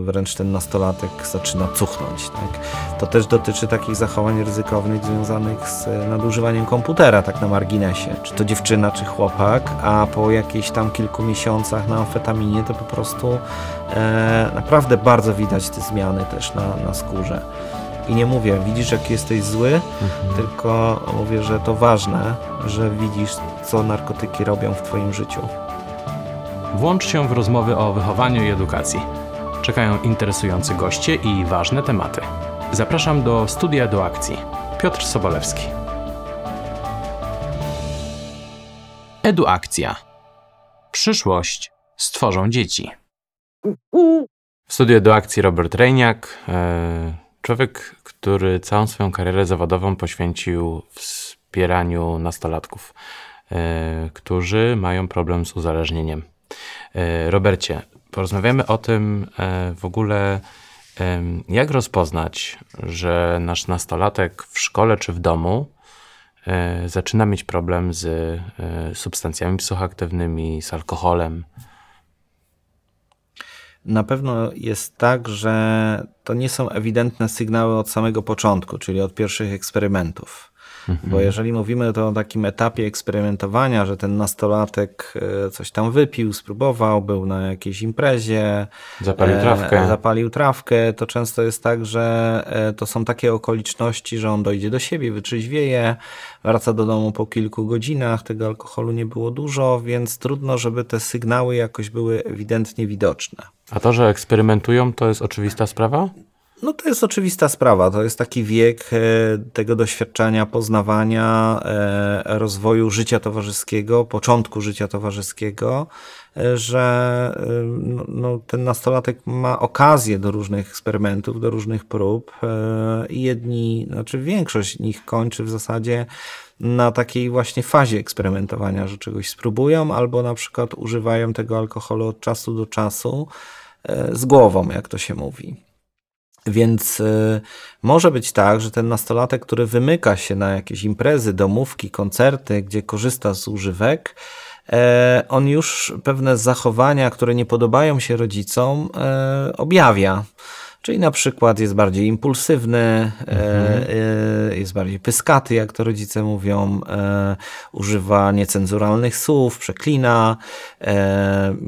wręcz ten nastolatek zaczyna cuchnąć. Tak? To też dotyczy takich zachowań ryzykownych związanych z nadużywaniem komputera, tak na marginesie. Czy to dziewczyna, czy chłopak, a po jakichś tam kilku miesiącach na amfetaminie to po prostu e, naprawdę bardzo widać te zmiany też na, na skórze. I nie mówię, widzisz, jak jesteś zły, tylko mówię, że to ważne, że widzisz, co narkotyki robią w Twoim życiu. Włącz się w rozmowy o wychowaniu i edukacji. Czekają interesujący goście i ważne tematy. Zapraszam do studia do akcji. Piotr Sobolewski. Eduakcja. Przyszłość stworzą dzieci. W studiu do akcji Robert Rejniak, e, człowiek, który całą swoją karierę zawodową poświęcił wspieraniu nastolatków, e, którzy mają problem z uzależnieniem. E, Robercie, porozmawiamy o tym e, w ogóle, jak rozpoznać, że nasz nastolatek w szkole czy w domu e, zaczyna mieć problem z e, substancjami psychoaktywnymi, z alkoholem. Na pewno jest tak, że to nie są ewidentne sygnały od samego początku, czyli od pierwszych eksperymentów. Bo jeżeli mówimy to o takim etapie eksperymentowania, że ten nastolatek e, coś tam wypił, spróbował, był na jakiejś imprezie, Zapalił e, trawkę. zapalił trawkę, to często jest tak, że e, to są takie okoliczności, że on dojdzie do siebie, wytrzeźwieje, wraca do domu po kilku godzinach, tego alkoholu nie było dużo, więc trudno, żeby te sygnały jakoś były ewidentnie widoczne. A to, że eksperymentują, to jest oczywista sprawa? No to jest oczywista sprawa. To jest taki wiek e, tego doświadczenia, poznawania, e, rozwoju życia towarzyskiego, początku życia towarzyskiego, e, że no, no, ten nastolatek ma okazję do różnych eksperymentów, do różnych prób i jedni, znaczy większość nich kończy w zasadzie na takiej właśnie fazie eksperymentowania, że czegoś spróbują albo na przykład używają tego alkoholu od czasu do czasu z głową, jak to się mówi. Więc y, może być tak, że ten nastolatek, który wymyka się na jakieś imprezy, domówki, koncerty, gdzie korzysta z używek, e, on już pewne zachowania, które nie podobają się rodzicom, e, objawia. Czyli na przykład jest bardziej impulsywny, e, e, jest bardziej pyskaty, jak to rodzice mówią, e, używa niecenzuralnych słów, przeklina,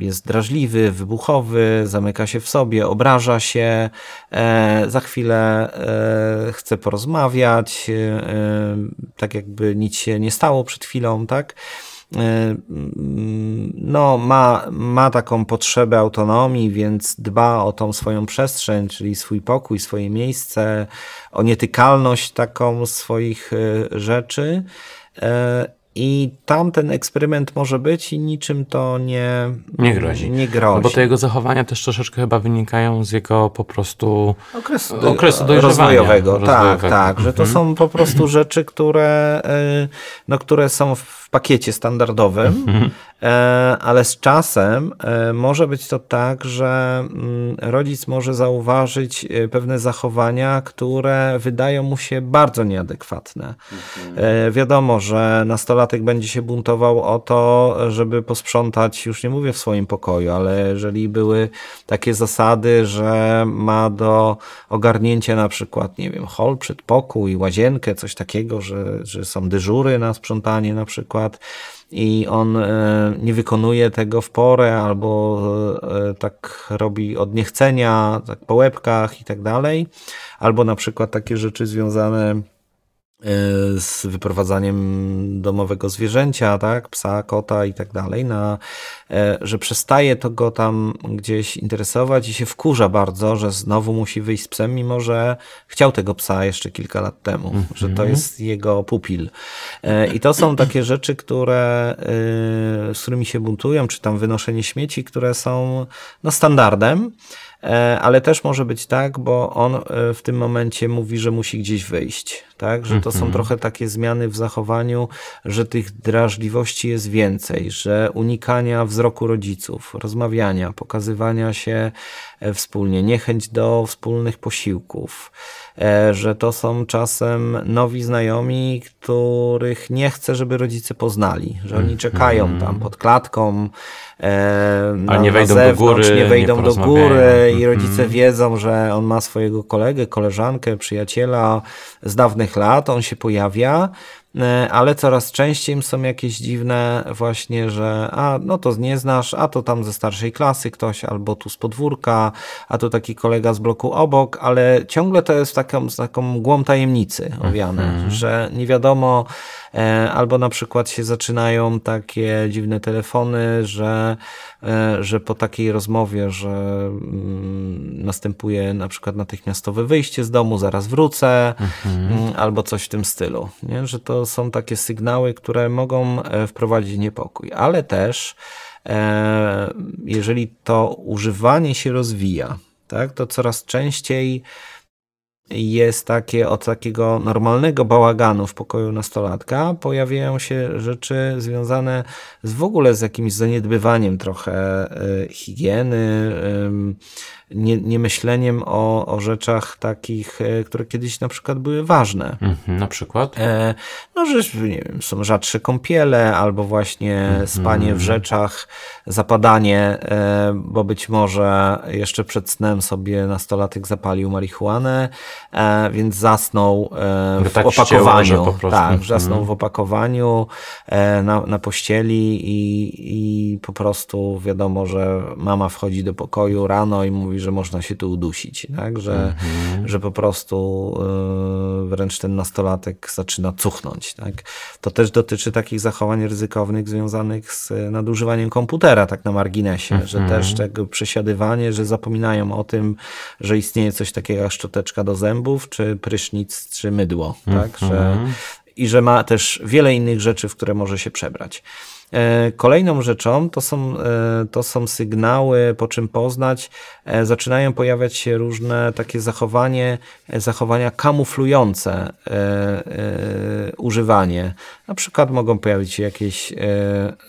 jest drażliwy, wybuchowy, zamyka się w sobie, obraża się, za chwilę chce porozmawiać, tak jakby nic się nie stało przed chwilą, tak? E, no, ma, ma taką potrzebę autonomii, więc dba o tą swoją przestrzeń, czyli swój pokój, swoje miejsce, o nietykalność taką swoich e, rzeczy. E, I tam ten eksperyment może być i niczym to nie, Nie grozi. Nie grozi. No bo te jego zachowania też troszeczkę chyba wynikają z jego po prostu okresu, okresu dojrzewania rozwojowego. Tak, rozwojowego. tak, że to Mhm. są po prostu rzeczy, które, y, no, które są w pakiecie standardowym, Mhm. e, ale z czasem e, może być to tak, że mm, rodzic może zauważyć e, pewne zachowania, które wydają mu się bardzo nieadekwatne. E, Wiadomo, że nastolatek będzie się buntował o to, żeby posprzątać, już nie mówię w swoim pokoju, ale jeżeli były takie zasady, że ma do ogarnięcia na przykład, nie wiem, hol, przedpokój, łazienkę, coś takiego, że, że są dyżury na sprzątanie na przykład i on e, nie wykonuje tego w porę albo e, tak robi od niechcenia, tak po łebkach i tak dalej, albo na przykład takie rzeczy związane z wyprowadzaniem domowego zwierzęcia, tak, psa, kota i tak dalej, na, e, że przestaje to go tam gdzieś interesować i się wkurza bardzo, że znowu musi wyjść z psem, mimo że chciał tego psa jeszcze kilka lat temu, że to jest jego pupil. E, I to są takie rzeczy, które, e, z którymi się buntują, czy tam wynoszenie śmieci, które są no, standardem, ale też może być tak, bo on e, w tym momencie mówi, że musi gdzieś wyjść, tak? Że to są trochę takie zmiany w zachowaniu, że tych drażliwości jest więcej, że unikania wzroku rodziców, rozmawiania, pokazywania się e, wspólnie, niechęć do wspólnych posiłków, e, że to są czasem nowi znajomi, których nie chce, żeby rodzice poznali, że oni czekają tam pod klatką, e, na, nie wejdą do zewnątrz, góry, nie nie wejdą do porozmawiają. góry, i rodzice wiedzą, że on ma swojego kolegę, koleżankę, przyjaciela z dawnych lat, on się pojawia, e, ale coraz częściej są jakieś dziwne właśnie, że a no to nie znasz, a to tam ze starszej klasy ktoś, albo tu z podwórka, a to taki kolega z bloku obok, ale ciągle to jest taką, z taką mgłą tajemnicy owiane, że nie wiadomo, albo na przykład się zaczynają takie dziwne telefony, że, e, że po takiej rozmowie, że mm, następuje na przykład natychmiastowe wyjście z domu, zaraz wrócę, mm, albo coś w tym stylu, nie? że to są takie sygnały, które mogą e, wprowadzić niepokój, ale też e, jeżeli to używanie się rozwija, tak, to coraz częściej jest takie od takiego normalnego bałaganu w pokoju nastolatka pojawiają się rzeczy związane z w ogóle z jakimś zaniedbywaniem trochę e, higieny, nie, nie myśleniem o, o rzeczach takich, e, które kiedyś na przykład były ważne. Mhm, na przykład? E, no, że nie wiem, są rzadsze kąpiele, albo właśnie spanie w rzeczach, zapadanie, e, bo być może jeszcze przed snem sobie nastolatek zapalił marihuanę, e, więc zasnął e, w tak ścięło, opakowaniu. po prostu- Tak, zasnął Mhm. w opakowaniu e, na, na pościeli i, i po prostu wiadomo, że mama wchodzi do pokoju rano i mówi, że można się tu udusić, tak? że, że po prostu e, wręcz ten nastolatek zaczyna cuchnąć. Tak? To też dotyczy takich zachowań ryzykownych związanych z nadużywaniem komputera, tak na marginesie, że też tego przesiadywanie, że zapominają o tym, że istnieje coś takiego jak szczoteczka do zębów, czy prysznic, czy mydło, tak? że, i że ma też wiele innych rzeczy, w które może się przebrać. E, Kolejną rzeczą to są, e, to są sygnały, po czym poznać, e, zaczynają pojawiać się różne takie zachowanie, zachowania kamuflujące używanie. Na przykład mogą pojawić się jakieś e,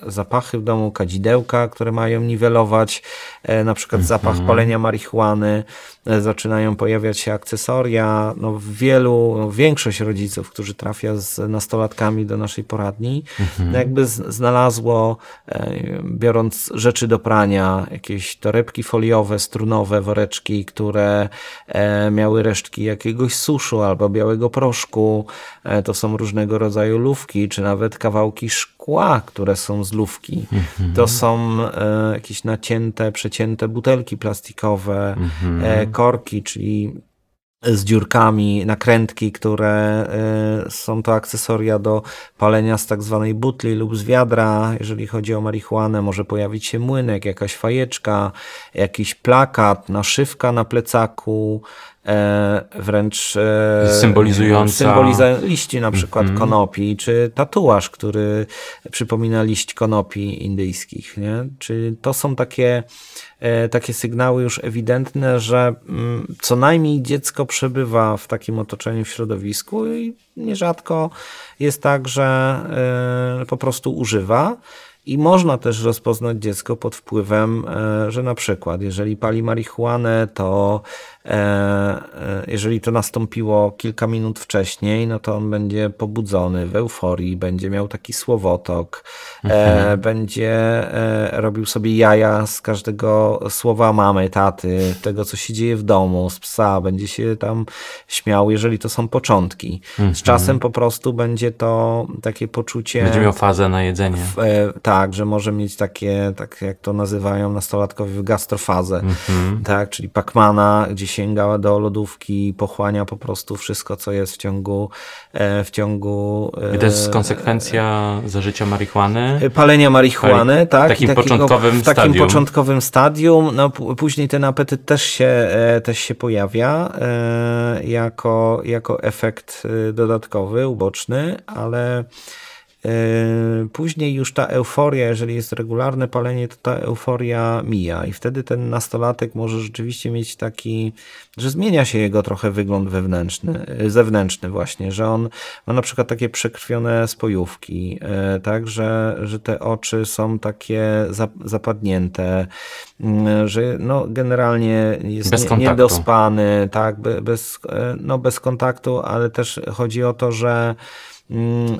zapachy w domu, kadzidełka, które mają niwelować, e, na przykład zapach palenia marihuany, e, zaczynają pojawiać się akcesoria. No, wielu, no, większość rodziców, którzy trafia z nastolatkami do naszej poradni, no jakby znalazło, biorąc rzeczy do prania, jakieś torebki foliowe, strunowe, woreczki, które miały resztki jakiegoś suszu albo białego proszku. To są różnego rodzaju lówki, czy nawet kawałki szkła, które są z lówki. To są e, jakieś nacięte, przecięte butelki plastikowe, e, korki, czyli z dziurkami, nakrętki, które y, są to akcesoria do palenia z tak zwanej butli lub z wiadra. Jeżeli chodzi o marihuanę, może pojawić się młynek, jakaś fajeczka, jakiś plakat, naszywka na plecaku, e, wręcz e, Symbolizująca- symboliza liści na przykład konopi, czy tatuaż, który przypomina liść konopi indyjskich. Nie? Czy to są takie, e, takie sygnały już ewidentne, że mm, co najmniej dziecko przebywa w takim otoczeniu, w środowisku i nierzadko jest tak, że e, po prostu używa. I można też rozpoznać dziecko pod wpływem, e, że na przykład, jeżeli pali marihuanę, to jeżeli to nastąpiło kilka minut wcześniej, no to on będzie pobudzony w euforii, będzie miał taki słowotok, e, będzie e, robił sobie jaja z każdego słowa mamy, taty, tego, co się dzieje w domu, z psa, będzie się tam śmiał, jeżeli to są początki. Z czasem po prostu będzie to takie poczucie. Będzie miał fazę na jedzenie. E, tak, że może mieć takie, tak jak to nazywają nastolatkowie, gastrofazę, Mhm. tak, czyli Pacmana, gdzie sięga do lodówki pochłania po prostu wszystko, co jest w ciągu, e, w ciągu e, I to jest konsekwencja zażycia marihuany. palenia marihuany, Pali- tak, w takim takiego- początkowym w takim stadium. początkowym stadium, no później ten apetyt też się, e, też się pojawia e, jako, jako efekt e, dodatkowy, uboczny, ale Później już ta euforia, jeżeli jest regularne palenie, to ta euforia mija i wtedy ten nastolatek może rzeczywiście mieć taki, że zmienia się jego trochę wygląd wewnętrzny, yy, zewnętrzny właśnie, że on ma na przykład takie przekrwione spojówki, yy, tak, że, że te oczy są takie zap- zapadnięte, yy, że no generalnie jest Bez nie, niedospany, tak, be- bez, yy, no bez kontaktu, ale też chodzi o to, że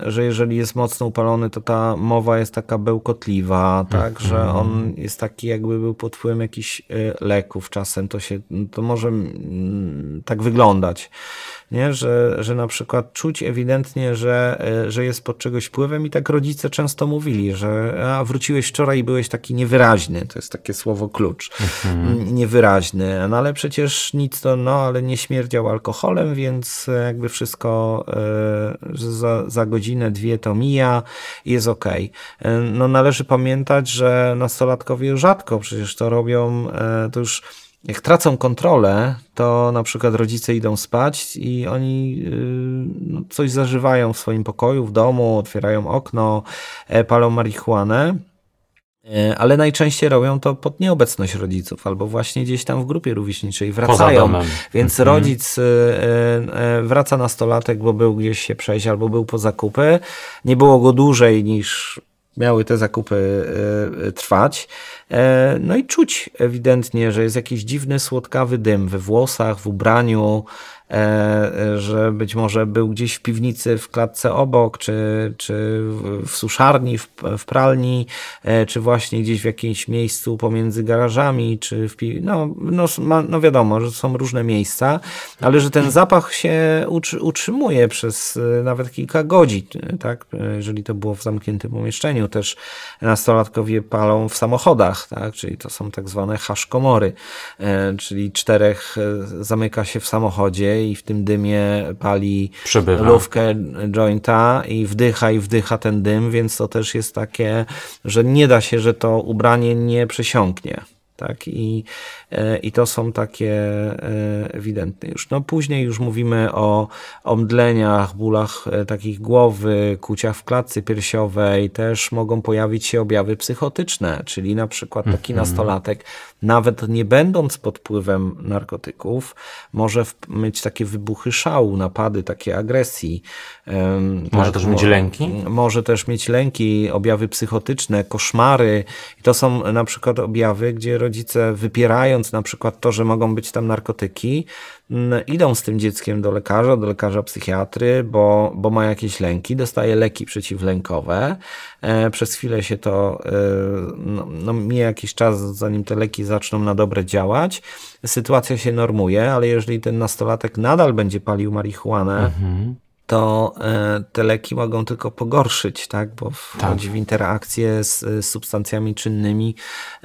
że jeżeli jest mocno upalony, to ta mowa jest taka bełkotliwa, tak, że on jest taki jakby był pod wpływem jakichś y, leków. Czasem, to się, to może mm, tak wyglądać nie? Że, że na przykład czuć ewidentnie, że, e, że jest pod czegoś wpływem i tak rodzice często mówili, że a wróciłeś wczoraj i byłeś taki niewyraźny, to jest takie słowo klucz, mhm. niewyraźny, no ale przecież nic to, no ale nie śmierdział alkoholem, więc jakby wszystko e, za, za godzinę, dwie to mija i jest okej. Okay. E, no należy pamiętać, że nastolatkowie rzadko przecież to robią, to już jak tracą kontrolę, to na przykład rodzice idą spać i oni y, no, coś zażywają w swoim pokoju, w domu, otwierają okno, e, palą marihuanę. E, ale najczęściej robią to pod nieobecność rodziców, albo właśnie gdzieś tam w grupie rówieśniczej wracają. Więc mhm. rodzic e, wraca nastolatek, bo był gdzieś się przejść, albo był po zakupy. Nie było go dłużej niż miały te zakupy e, trwać. E, no i czuć ewidentnie, że jest jakiś dziwny, słodkawy dym we włosach, w ubraniu, że być może był gdzieś w piwnicy, w klatce obok, czy, czy w suszarni, w, w pralni, e, czy właśnie gdzieś w jakimś miejscu pomiędzy garażami, czy w pi- no, no, no wiadomo, że są różne miejsca, ale że ten zapach się utrzymuje przez e, nawet kilka godzin, tak? Jeżeli to było w zamkniętym pomieszczeniu, też nastolatkowie palą w samochodach, tak? Czyli to są tak zwane haszkomory, czyli czterech zamyka się w samochodzie i w tym dymie pali Przebywa. lówkę jointa i wdycha i wdycha ten dym, więc to też jest takie, że nie da się, że to ubranie nie przesiąknie. Tak? I, e, I to są takie e, ewidentne już. No później już mówimy o omdleniach, bólach e, takich głowy, kuciach w klatce piersiowej. Też mogą pojawić się objawy psychotyczne, czyli na przykład taki -hmm. nastolatek, nawet nie będąc pod wpływem narkotyków, może mieć takie wybuchy szału, napady, takie agresji. Może tak, też mieć lęki? Może też mieć lęki, objawy psychotyczne, koszmary. I to są na przykład objawy, gdzie rodzice wypierając na przykład to, że mogą być tam narkotyki, mm, idą z tym dzieckiem do lekarza, do lekarza psychiatry, bo, bo ma jakieś lęki, dostaje leki przeciwlękowe. E, przez chwilę się to, e, no, no mija jakiś czas, zanim te leki zaczną na dobre działać. Sytuacja się normuje, ale jeżeli ten nastolatek nadal będzie palił marihuanę, mhm to e, te leki mogą tylko pogorszyć, tak? bo wchodzi tak. w interakcję z, z substancjami czynnymi,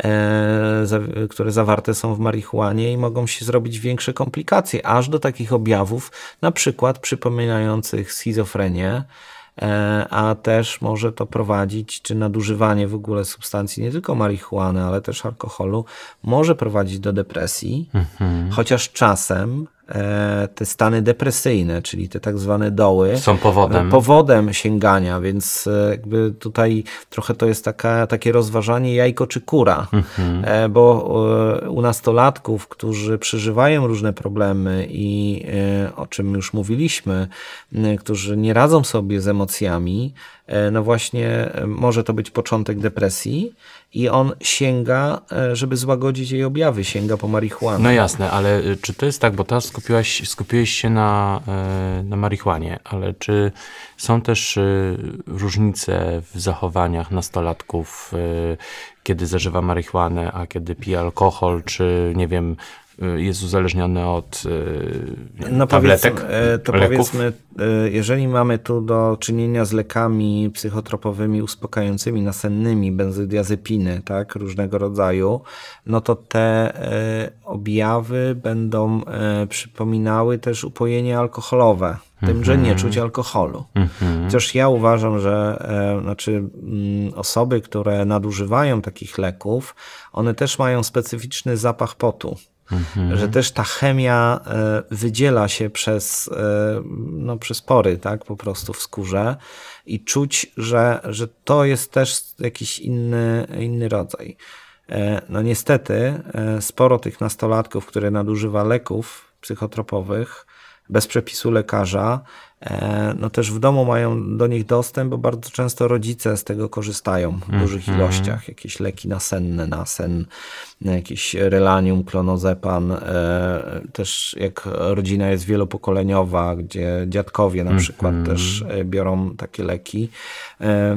e, które zawarte są w marihuanie i mogą się zrobić większe komplikacje, aż do takich objawów, na przykład przypominających schizofrenię, e, a też może to prowadzić, czy nadużywanie w ogóle substancji, nie tylko marihuany, ale też alkoholu, może prowadzić do depresji, mhm. chociaż czasem E, te stany depresyjne, czyli te tak zwane doły. Są powodem. Powodem sięgania, więc e, jakby tutaj trochę to jest taka, takie rozważanie jajko czy kura, mhm. E, bo u nastolatków, którzy przeżywają różne problemy i o czym już mówiliśmy, którzy nie radzą sobie z emocjami, no właśnie może to być początek depresji, i on sięga, e, żeby złagodzić jej objawy, sięga po marihuanę. No jasne, ale y, czy to jest tak, bo teraz skupiłaś, skupiłeś się na, e, na marihuanie, ale czy są też różnice w zachowaniach nastolatków, kiedy zażywa marihuanę, a kiedy pije alkohol, czy nie wiem, jest uzależniony od y, no tabletek, powiedz, e, To leków. powiedzmy, jeżeli mamy tu do czynienia z lekami psychotropowymi uspokajającymi, nasennymi, benzodiazepiny, tak, różnego rodzaju, no to te objawy będą przypominały też upojenie alkoholowe tym, że nie czuć alkoholu. Mhm. Chociaż ja uważam, że e, znaczy, mm, osoby, które nadużywają takich leków, one też mają specyficzny zapach potu. Mhm. Że też ta chemia e, wydziela się przez, e, no, przez pory, tak, po prostu w skórze i czuć, że, że to jest też jakiś inny, inny rodzaj. E, no niestety, sporo tych nastolatków, które nadużywa leków psychotropowych, bez przepisu lekarza, e, no też w domu mają do nich dostęp, bo bardzo często rodzice z tego korzystają w dużych ilościach. Jakieś leki nasenne na sen, jakiś relanium, klonozepam. e, Też jak rodzina jest wielopokoleniowa, gdzie dziadkowie na przykład też e, biorą takie leki,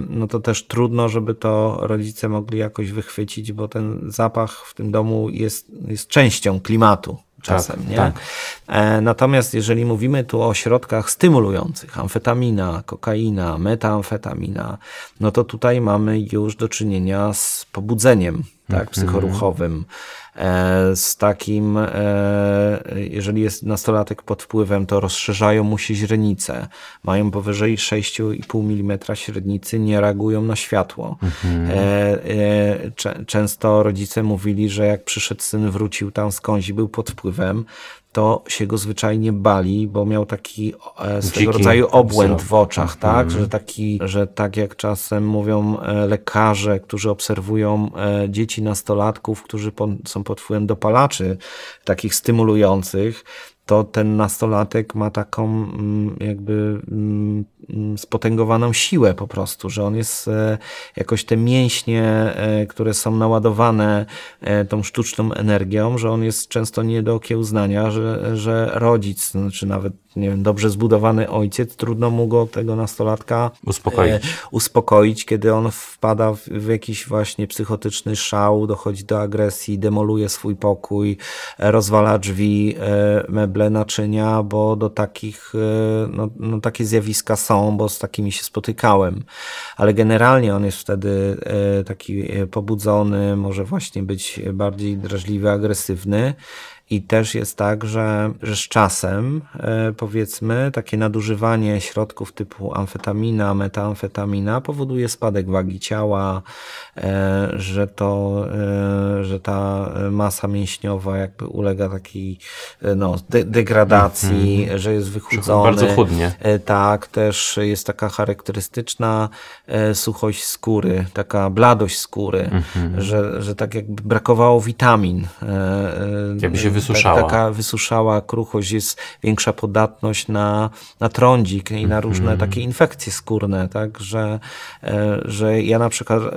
no to też trudno, żeby to rodzice mogli jakoś wychwycić, bo ten zapach w tym domu jest, jest częścią klimatu czasem, nie? tak. E, Natomiast jeżeli mówimy tu o środkach stymulujących, amfetamina, kokaina, metamfetamina, no to tutaj mamy już do czynienia z pobudzeniem tak, psychoruchowym, e, z takim, e, jeżeli jest nastolatek pod wpływem, to rozszerzają mu się źrenice, mają powyżej 6,5 mm średnicy, nie reagują na światło. E, e, często rodzice mówili, że jak przyszedł syn, wrócił tam skądś i był pod wpływem, to się go zwyczajnie bali, bo miał taki e, swego Dziki rodzaju obłęd w oczach, tak? Że, taki, że tak jak czasem mówią e, lekarze, którzy obserwują e, dzieci nastolatków, którzy po, są pod wpływem dopalaczy takich stymulujących, to ten nastolatek ma taką mm, jakby mm, mm, spotęgowaną siłę po prostu, że on jest e, jakoś te mięśnie, e, które są naładowane e, tą sztuczną energią, że on jest często nie do okiełznania, że, że rodzic, znaczy nawet nie wiem, dobrze zbudowany ojciec, trudno mu go, tego nastolatka, Uspokoić. e, uspokoić, kiedy on wpada w, w jakiś właśnie psychotyczny szał, dochodzi do agresji, demoluje swój pokój, e, rozwala drzwi, e, meble, naczynia, bo do takich, e, no, no takie zjawiska są, bo z takimi się spotykałem. Ale generalnie on jest wtedy e, taki e, pobudzony, może właśnie być bardziej drażliwy, agresywny. I też jest tak, że, że z czasem, e, powiedzmy, takie nadużywanie środków typu amfetamina, metamfetamina powoduje spadek wagi ciała, e, że, to, e, że ta masa mięśniowa jakby ulega takiej no, de degradacji, że jest wychudzony. Bardzo chudnie. Tak, też jest taka charakterystyczna suchość skóry, taka bladość skóry, że, że tak jakby brakowało witamin. Jakby się wysuszała. Taka wysuszała kruchość, jest większa podatność na, na trądzik i na różne takie infekcje skórne, tak, że, e, że ja na przykład e,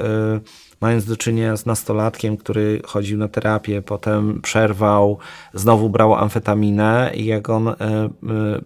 mając do czynienia z nastolatkiem, który chodził na terapię, potem przerwał, znowu brał amfetaminę i jak on e, e,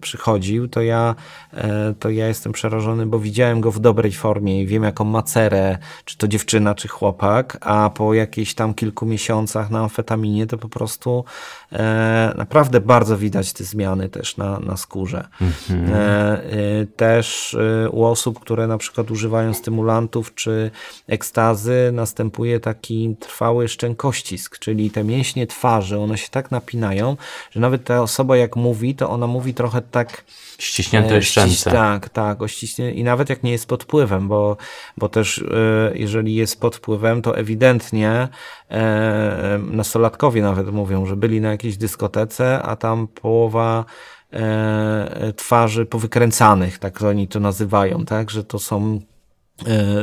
przychodził, to ja, e, to ja jestem przerażony, bo widziałem go w dobrej formie i wiem jaką ma cerę, czy to dziewczyna, czy chłopak, a po jakichś tam kilku miesiącach na amfetaminie to po prostu e, naprawdę bardzo widać te zmiany też na, na skórze. E, e, też e, u osób, które na przykład używają stymulantów czy ekstazy, następuje taki trwały szczękościsk, czyli te mięśnie twarzy, one się tak napinają, że nawet ta osoba jak mówi, to ona mówi trochę tak Ściśnięte E, szczęce. Tak, tak, o ściśnie, i nawet jak nie jest pod wpływem, bo, bo też e, jeżeli jest pod wpływem, to ewidentnie e, nastolatkowie nawet mówią, że byli na jakiejś dyskotece, a tam połowa e, twarzy powykręcanych, tak oni to nazywają, tak, że to są e,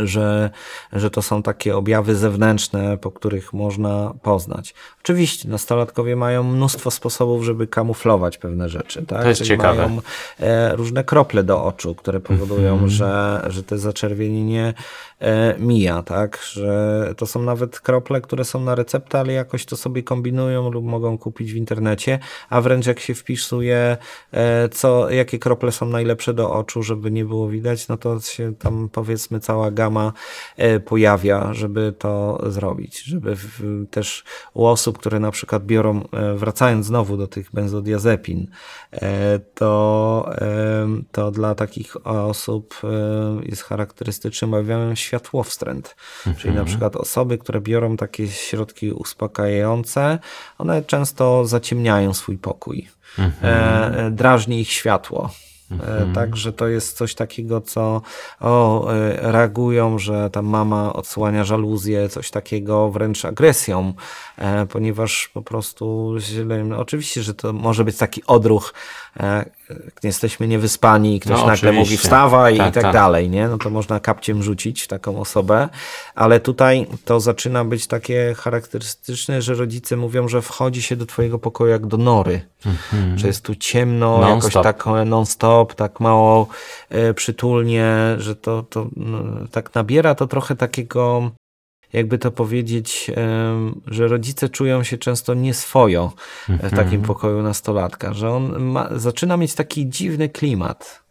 że, że to są takie objawy zewnętrzne, po których można poznać. Oczywiście nastolatkowie mają mnóstwo sposobów, żeby kamuflować pewne rzeczy. Tak? To jest Czyli ciekawe. Mają e, różne krople do oczu, które powodują, Mhm. że, że te zaczerwienienie e, mija, tak? Że to są nawet krople, które są na receptę, ale jakoś to sobie kombinują lub mogą kupić w internecie, a wręcz jak się wpisuje, e, co, jakie krople są najlepsze do oczu, żeby nie było widać, no to się tam powiedzmy cała gama e, pojawia, żeby to zrobić, żeby też u osób, które na przykład biorą, e, wracając znowu do tych benzodiazepin, e, to, to dla takich osób jest charakterystycznym objawem światłowstręt. Czyli na przykład osoby, które biorą takie środki uspokajające, one często zaciemniają swój pokój. E, drażni ich światło. E, Także to jest coś takiego, co o, e, reagują, że ta mama odsłania żaluzję, coś takiego wręcz agresją, e, ponieważ po prostu źle, no, oczywiście, że to może być taki odruch, jesteśmy niewyspani i ktoś No, nagle mówi wstawaj i Tak, tak tak. dalej, nie? No to można kapciem rzucić taką osobę, ale tutaj to zaczyna być takie charakterystyczne, że rodzice mówią, że wchodzi się do twojego pokoju jak do nory, że jest tu ciemno, Non jakoś stop. tak non-stop, tak mało e, przytulnie, że to, to no, tak nabiera to trochę takiego jakby to powiedzieć, że rodzice czują się często nieswojo w takim pokoju nastolatka, że on ma, zaczyna mieć taki dziwny klimat.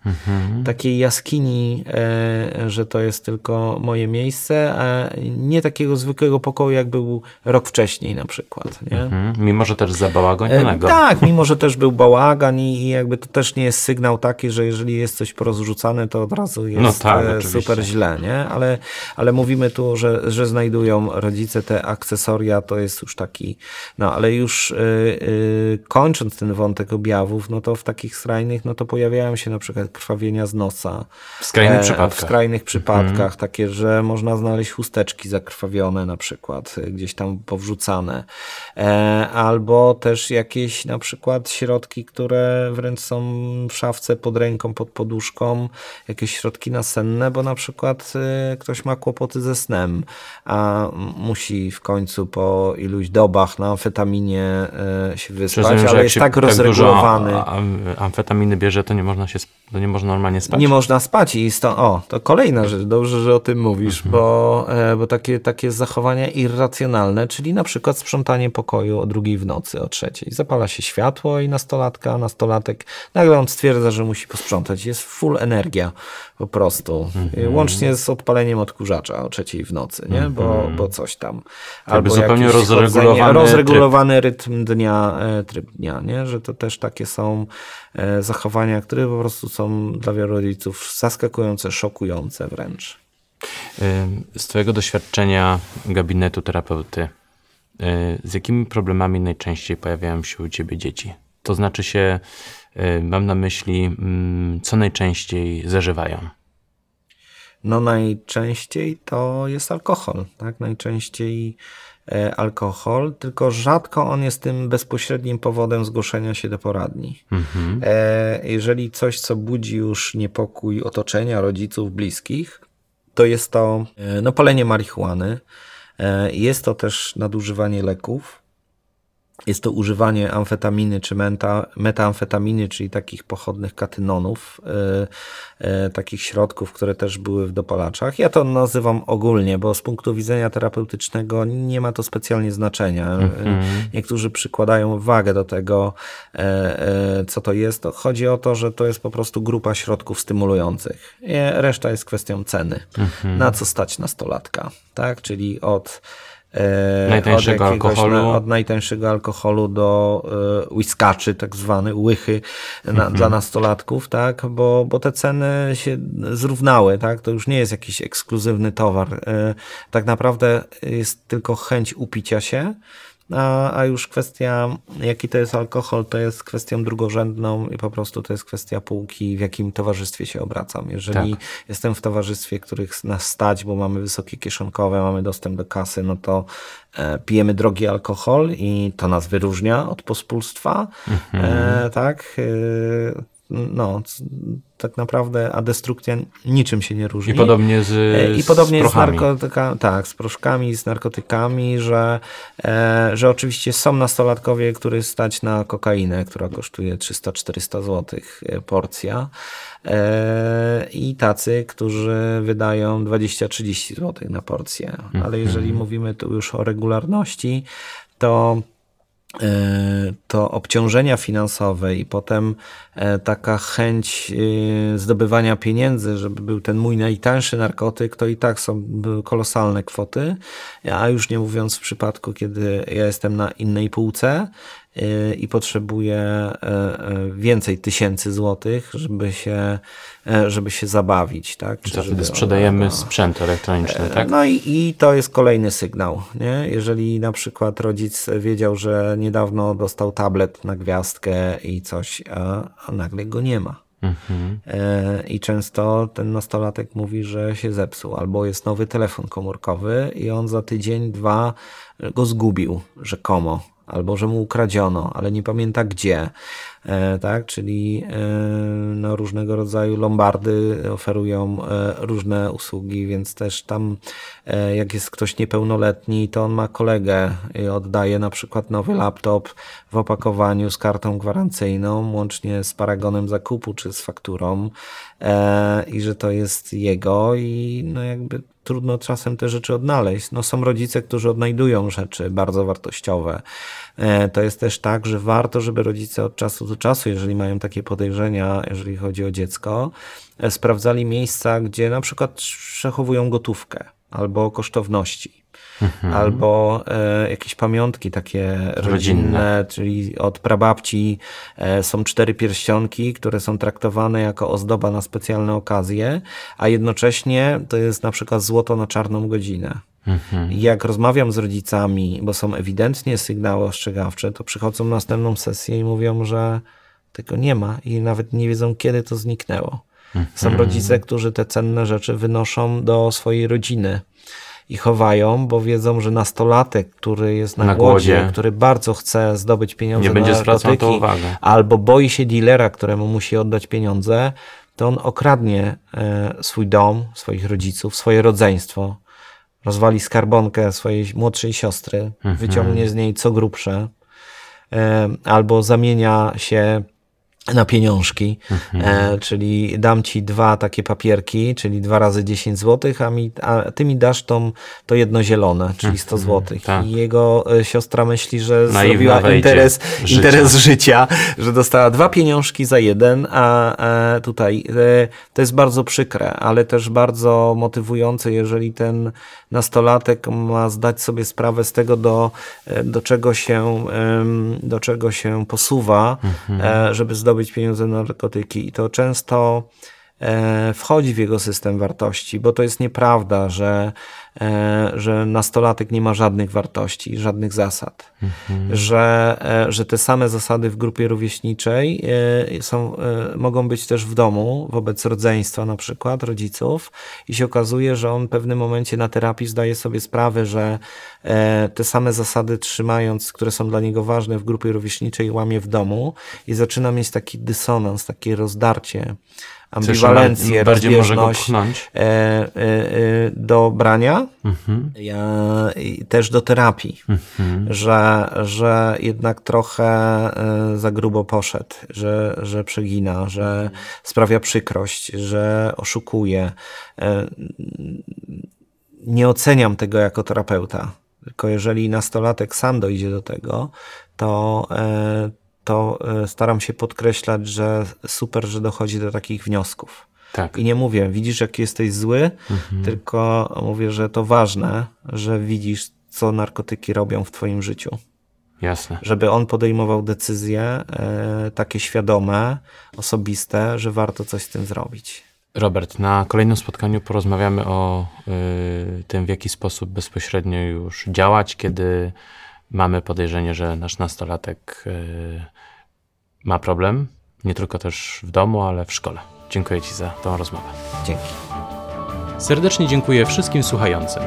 Takiej jaskini, e, że to jest tylko moje miejsce, a nie takiego zwykłego pokoju, jak był rok wcześniej na przykład. Nie? Mhm. Mimo, że też E, zabałagonionego. Tak, mimo że też był bałagan i, jakby to też nie jest sygnał taki, że jeżeli jest coś porozrzucane, to od razu jest No tak, e, super źle, nie? Ale, ale mówimy tu, że, że znajdują rodzice te akcesoria, to jest już taki, no ale już y, y, kończąc ten wątek objawów, no to w takich skrajnych, no to pojawiają się na przykład krwawienia z nosa. W skrajnych E, przypadkach. W skrajnych przypadkach, takie, że można znaleźć chusteczki zakrwawione na przykład, e, gdzieś tam powrzucane. E, albo też jakieś na przykład środki, które wręcz są w szafce pod ręką, pod poduszką, jakieś środki nasenne, bo na przykład ktoś ma kłopoty ze snem, a musi w końcu po iluś dobach na amfetaminie się wyspać, Rozumiem, ale jest tak dużo rozregulowany. am- amfetaminy bierze, to nie można się, to nie można normalnie spać. Nie można spać i sto, o, to kolejna rzecz, dobrze, że o tym mówisz, bo, e, bo takie, takie zachowania irracjonalne, czyli na przykład sprzątanie pokoju o drugiej w nocy, o trzeciej. Zapala się światło i nastolatka, nastolatek, nagle on stwierdza, że musi posprzątać. Jest full energia po prostu. E, Łącznie z odpaleniem odkurzacza o trzeciej w nocy, nie? Bo, bo coś tam. Jakby zupełnie rozregulowany rozregulowany rytm dnia, e, tryb dnia, nie? Że to też takie są e, zachowania, które po prostu są dla wielu rodziców zaskakujące, szokujące wręcz. Z Twojego doświadczenia gabinetu terapeuty, y, z jakimi problemami najczęściej pojawiają się u Ciebie dzieci? To znaczy się, y, mam na myśli, mm, co najczęściej zażywają. No najczęściej to jest alkohol, tak? Najczęściej alkohol, tylko rzadko on jest tym bezpośrednim powodem zgłoszenia się do poradni. E, jeżeli coś, co budzi już niepokój otoczenia, rodziców, bliskich, to jest to e, no, palenie marihuany, e, jest to też nadużywanie leków, jest to używanie amfetaminy czy meta, metamfetaminy, czyli takich pochodnych katynonów, e, e, takich środków, które też były w dopalaczach. Ja to nazywam ogólnie, bo z punktu widzenia terapeutycznego nie ma to specjalnie znaczenia. E, Niektórzy przykładają wagę do tego, co to jest. Chodzi o to, że to jest po prostu grupa środków stymulujących. Reszta jest kwestią ceny. Na co stać nastolatka, tak? Czyli od Najtańszego od alkoholu. Od najtańszego alkoholu do e, whiskaczy, tak zwane łychy na, Mhm. dla nastolatków, tak? Bo, bo te ceny się zrównały, tak? To już nie jest jakiś ekskluzywny towar. E, tak naprawdę jest tylko chęć upicia się. A, a już kwestia, jaki to jest alkohol, to jest kwestią drugorzędną i po prostu to jest kwestia półki, w jakim towarzystwie się obracam. Jeżeli Tak. jestem w towarzystwie, których nas stać, bo mamy wysokie kieszonkowe, mamy dostęp do kasy, no to e, pijemy drogi alkohol i to nas wyróżnia od pospólstwa, e, tak? E, no, tak naprawdę, a destrukcja niczym się nie różni. I podobnie z, E, I podobnie z z narkotyka, tak, z proszkami, z narkotykami, że, e, że oczywiście są nastolatkowie, których stać na kokainę, która kosztuje 300-400 zł porcja e, i tacy, którzy wydają 20-30 zł na porcję. Ale jeżeli mówimy tu już o regularności, to e, to obciążenia finansowe i potem e, taka chęć e, zdobywania pieniędzy, żeby był ten mój najtańszy narkotyk, to i tak są kolosalne kwoty, a już nie mówiąc w przypadku, kiedy ja jestem na innej półce e, i potrzebuję e, e, więcej tysięcy złotych, żeby się, e, żeby się zabawić. Tak? Czy wtedy sprzedajemy no. sprzęt elektroniczny, tak? No i, i to jest kolejny sygnał. Nie? Jeżeli na przykład rodzic wiedział, że niedawno dostał tablet na gwiazdkę i coś, a, a nagle go nie ma. Mhm. E, I często ten nastolatek mówi, że się zepsuł, albo jest nowy telefon komórkowy i on za tydzień, dwa go zgubił rzekomo. Albo że mu ukradziono, ale nie pamięta gdzie. E, tak, czyli e, no, różnego rodzaju lombardy oferują e, różne usługi, więc też tam jak jest ktoś niepełnoletni, to on ma kolegę i oddaje na przykład nowy laptop w opakowaniu z kartą gwarancyjną, łącznie z paragonem zakupu czy z fakturą i że to jest jego i no jakby trudno czasem te rzeczy odnaleźć. No są rodzice, którzy odnajdują rzeczy bardzo wartościowe. E, To jest też tak, że warto, żeby rodzice od czasu do czasu, jeżeli mają takie podejrzenia, jeżeli chodzi o dziecko, e, sprawdzali miejsca, gdzie na przykład przechowują gotówkę albo kosztowności. Albo e, jakieś pamiątki takie rodzinne, Rodzinne. czyli od prababci e, są cztery pierścionki, które są traktowane jako ozdoba na specjalne okazje, a jednocześnie to jest na przykład złoto na czarną godzinę. I jak rozmawiam z rodzicami, bo są ewidentnie sygnały ostrzegawcze, to przychodzą na następną sesję i mówią, że tego nie ma i nawet nie wiedzą, kiedy to zniknęło. Są rodzice, którzy te cenne rzeczy wynoszą do swojej rodziny i chowają, bo wiedzą, że nastolatek, który jest na, Na głodzie, głodzie. który bardzo chce zdobyć pieniądze Nie będzie na narkotyki, albo boi się dealera, któremu musi oddać pieniądze, to on okradnie e, swój dom, swoich rodziców, swoje rodzeństwo, rozwali skarbonkę swojej młodszej siostry, Mhm. wyciągnie z niej co grubsze, e, albo zamienia się na pieniążki, Mhm. e, czyli dam ci dwa takie papierki, czyli dwa razy 10 zł, a, mi, a ty mi dasz tą, to jedno zielone, czyli 100 zł. tak. I jego e, siostra myśli, że Naiwna zrobiła interes, życia. interes życia, że dostała dwa pieniążki za jeden, a e, tutaj e, to jest bardzo przykre, ale też bardzo motywujące, jeżeli ten nastolatek ma zdać sobie sprawę z tego, do, e, do, czego, się, do czego się posuwa, e, żeby zdobyć pieniądze na narkotyki. I to często wchodzi w jego system wartości, bo to jest nieprawda, że, e, że nastolatek nie ma żadnych wartości, żadnych zasad, że, e, że te same zasady w grupie rówieśniczej e, są, e, mogą być też w domu wobec rodzeństwa na przykład, rodziców i się okazuje, że on w pewnym momencie na terapii zdaje sobie sprawę, że e, te same zasady trzymając, które są dla niego ważne w grupie rówieśniczej łamie w domu i zaczyna mieć taki dysonans, takie rozdarcie, ambiwalencję, bardziej może go rozbieżność pchnąć. e, e, e, do brania, Mhm. ja, też do terapii, Mhm. że, że jednak trochę e, za grubo poszedł, że, że przegina, że sprawia przykrość, że oszukuje. E, Nie oceniam tego jako terapeuta, tylko jeżeli nastolatek sam dojdzie do tego, to, e, to e, staram się podkreślać, że super, że dochodzi do takich wniosków. Tak. I nie mówię, widzisz, jaki jesteś zły, Mhm. tylko mówię, że to ważne, że widzisz, co narkotyki robią w Twoim życiu. Jasne. Żeby on podejmował decyzje e, takie świadome, osobiste, że warto coś z tym zrobić. Robert, na kolejnym spotkaniu porozmawiamy o y, tym, w jaki sposób bezpośrednio już działać, kiedy mamy podejrzenie, że nasz nastolatek y, ma problem, nie tylko też w domu, ale w szkole. Dziękuję Ci za tą rozmowę. Dzięki. Serdecznie dziękuję wszystkim słuchającym.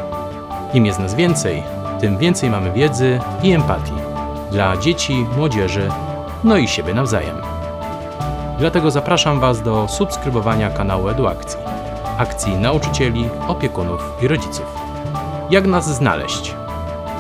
Im jest nas więcej, tym więcej mamy wiedzy i empatii dla dzieci, młodzieży, no i siebie nawzajem. Dlatego zapraszam Was do subskrybowania kanału Eduakcji, akcji nauczycieli, opiekunów i rodziców. Jak nas znaleźć?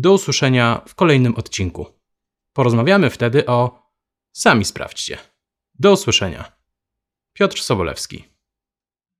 Do usłyszenia w kolejnym odcinku. Porozmawiamy wtedy o. Sami sprawdźcie. Do usłyszenia. Piotr Sobolewski.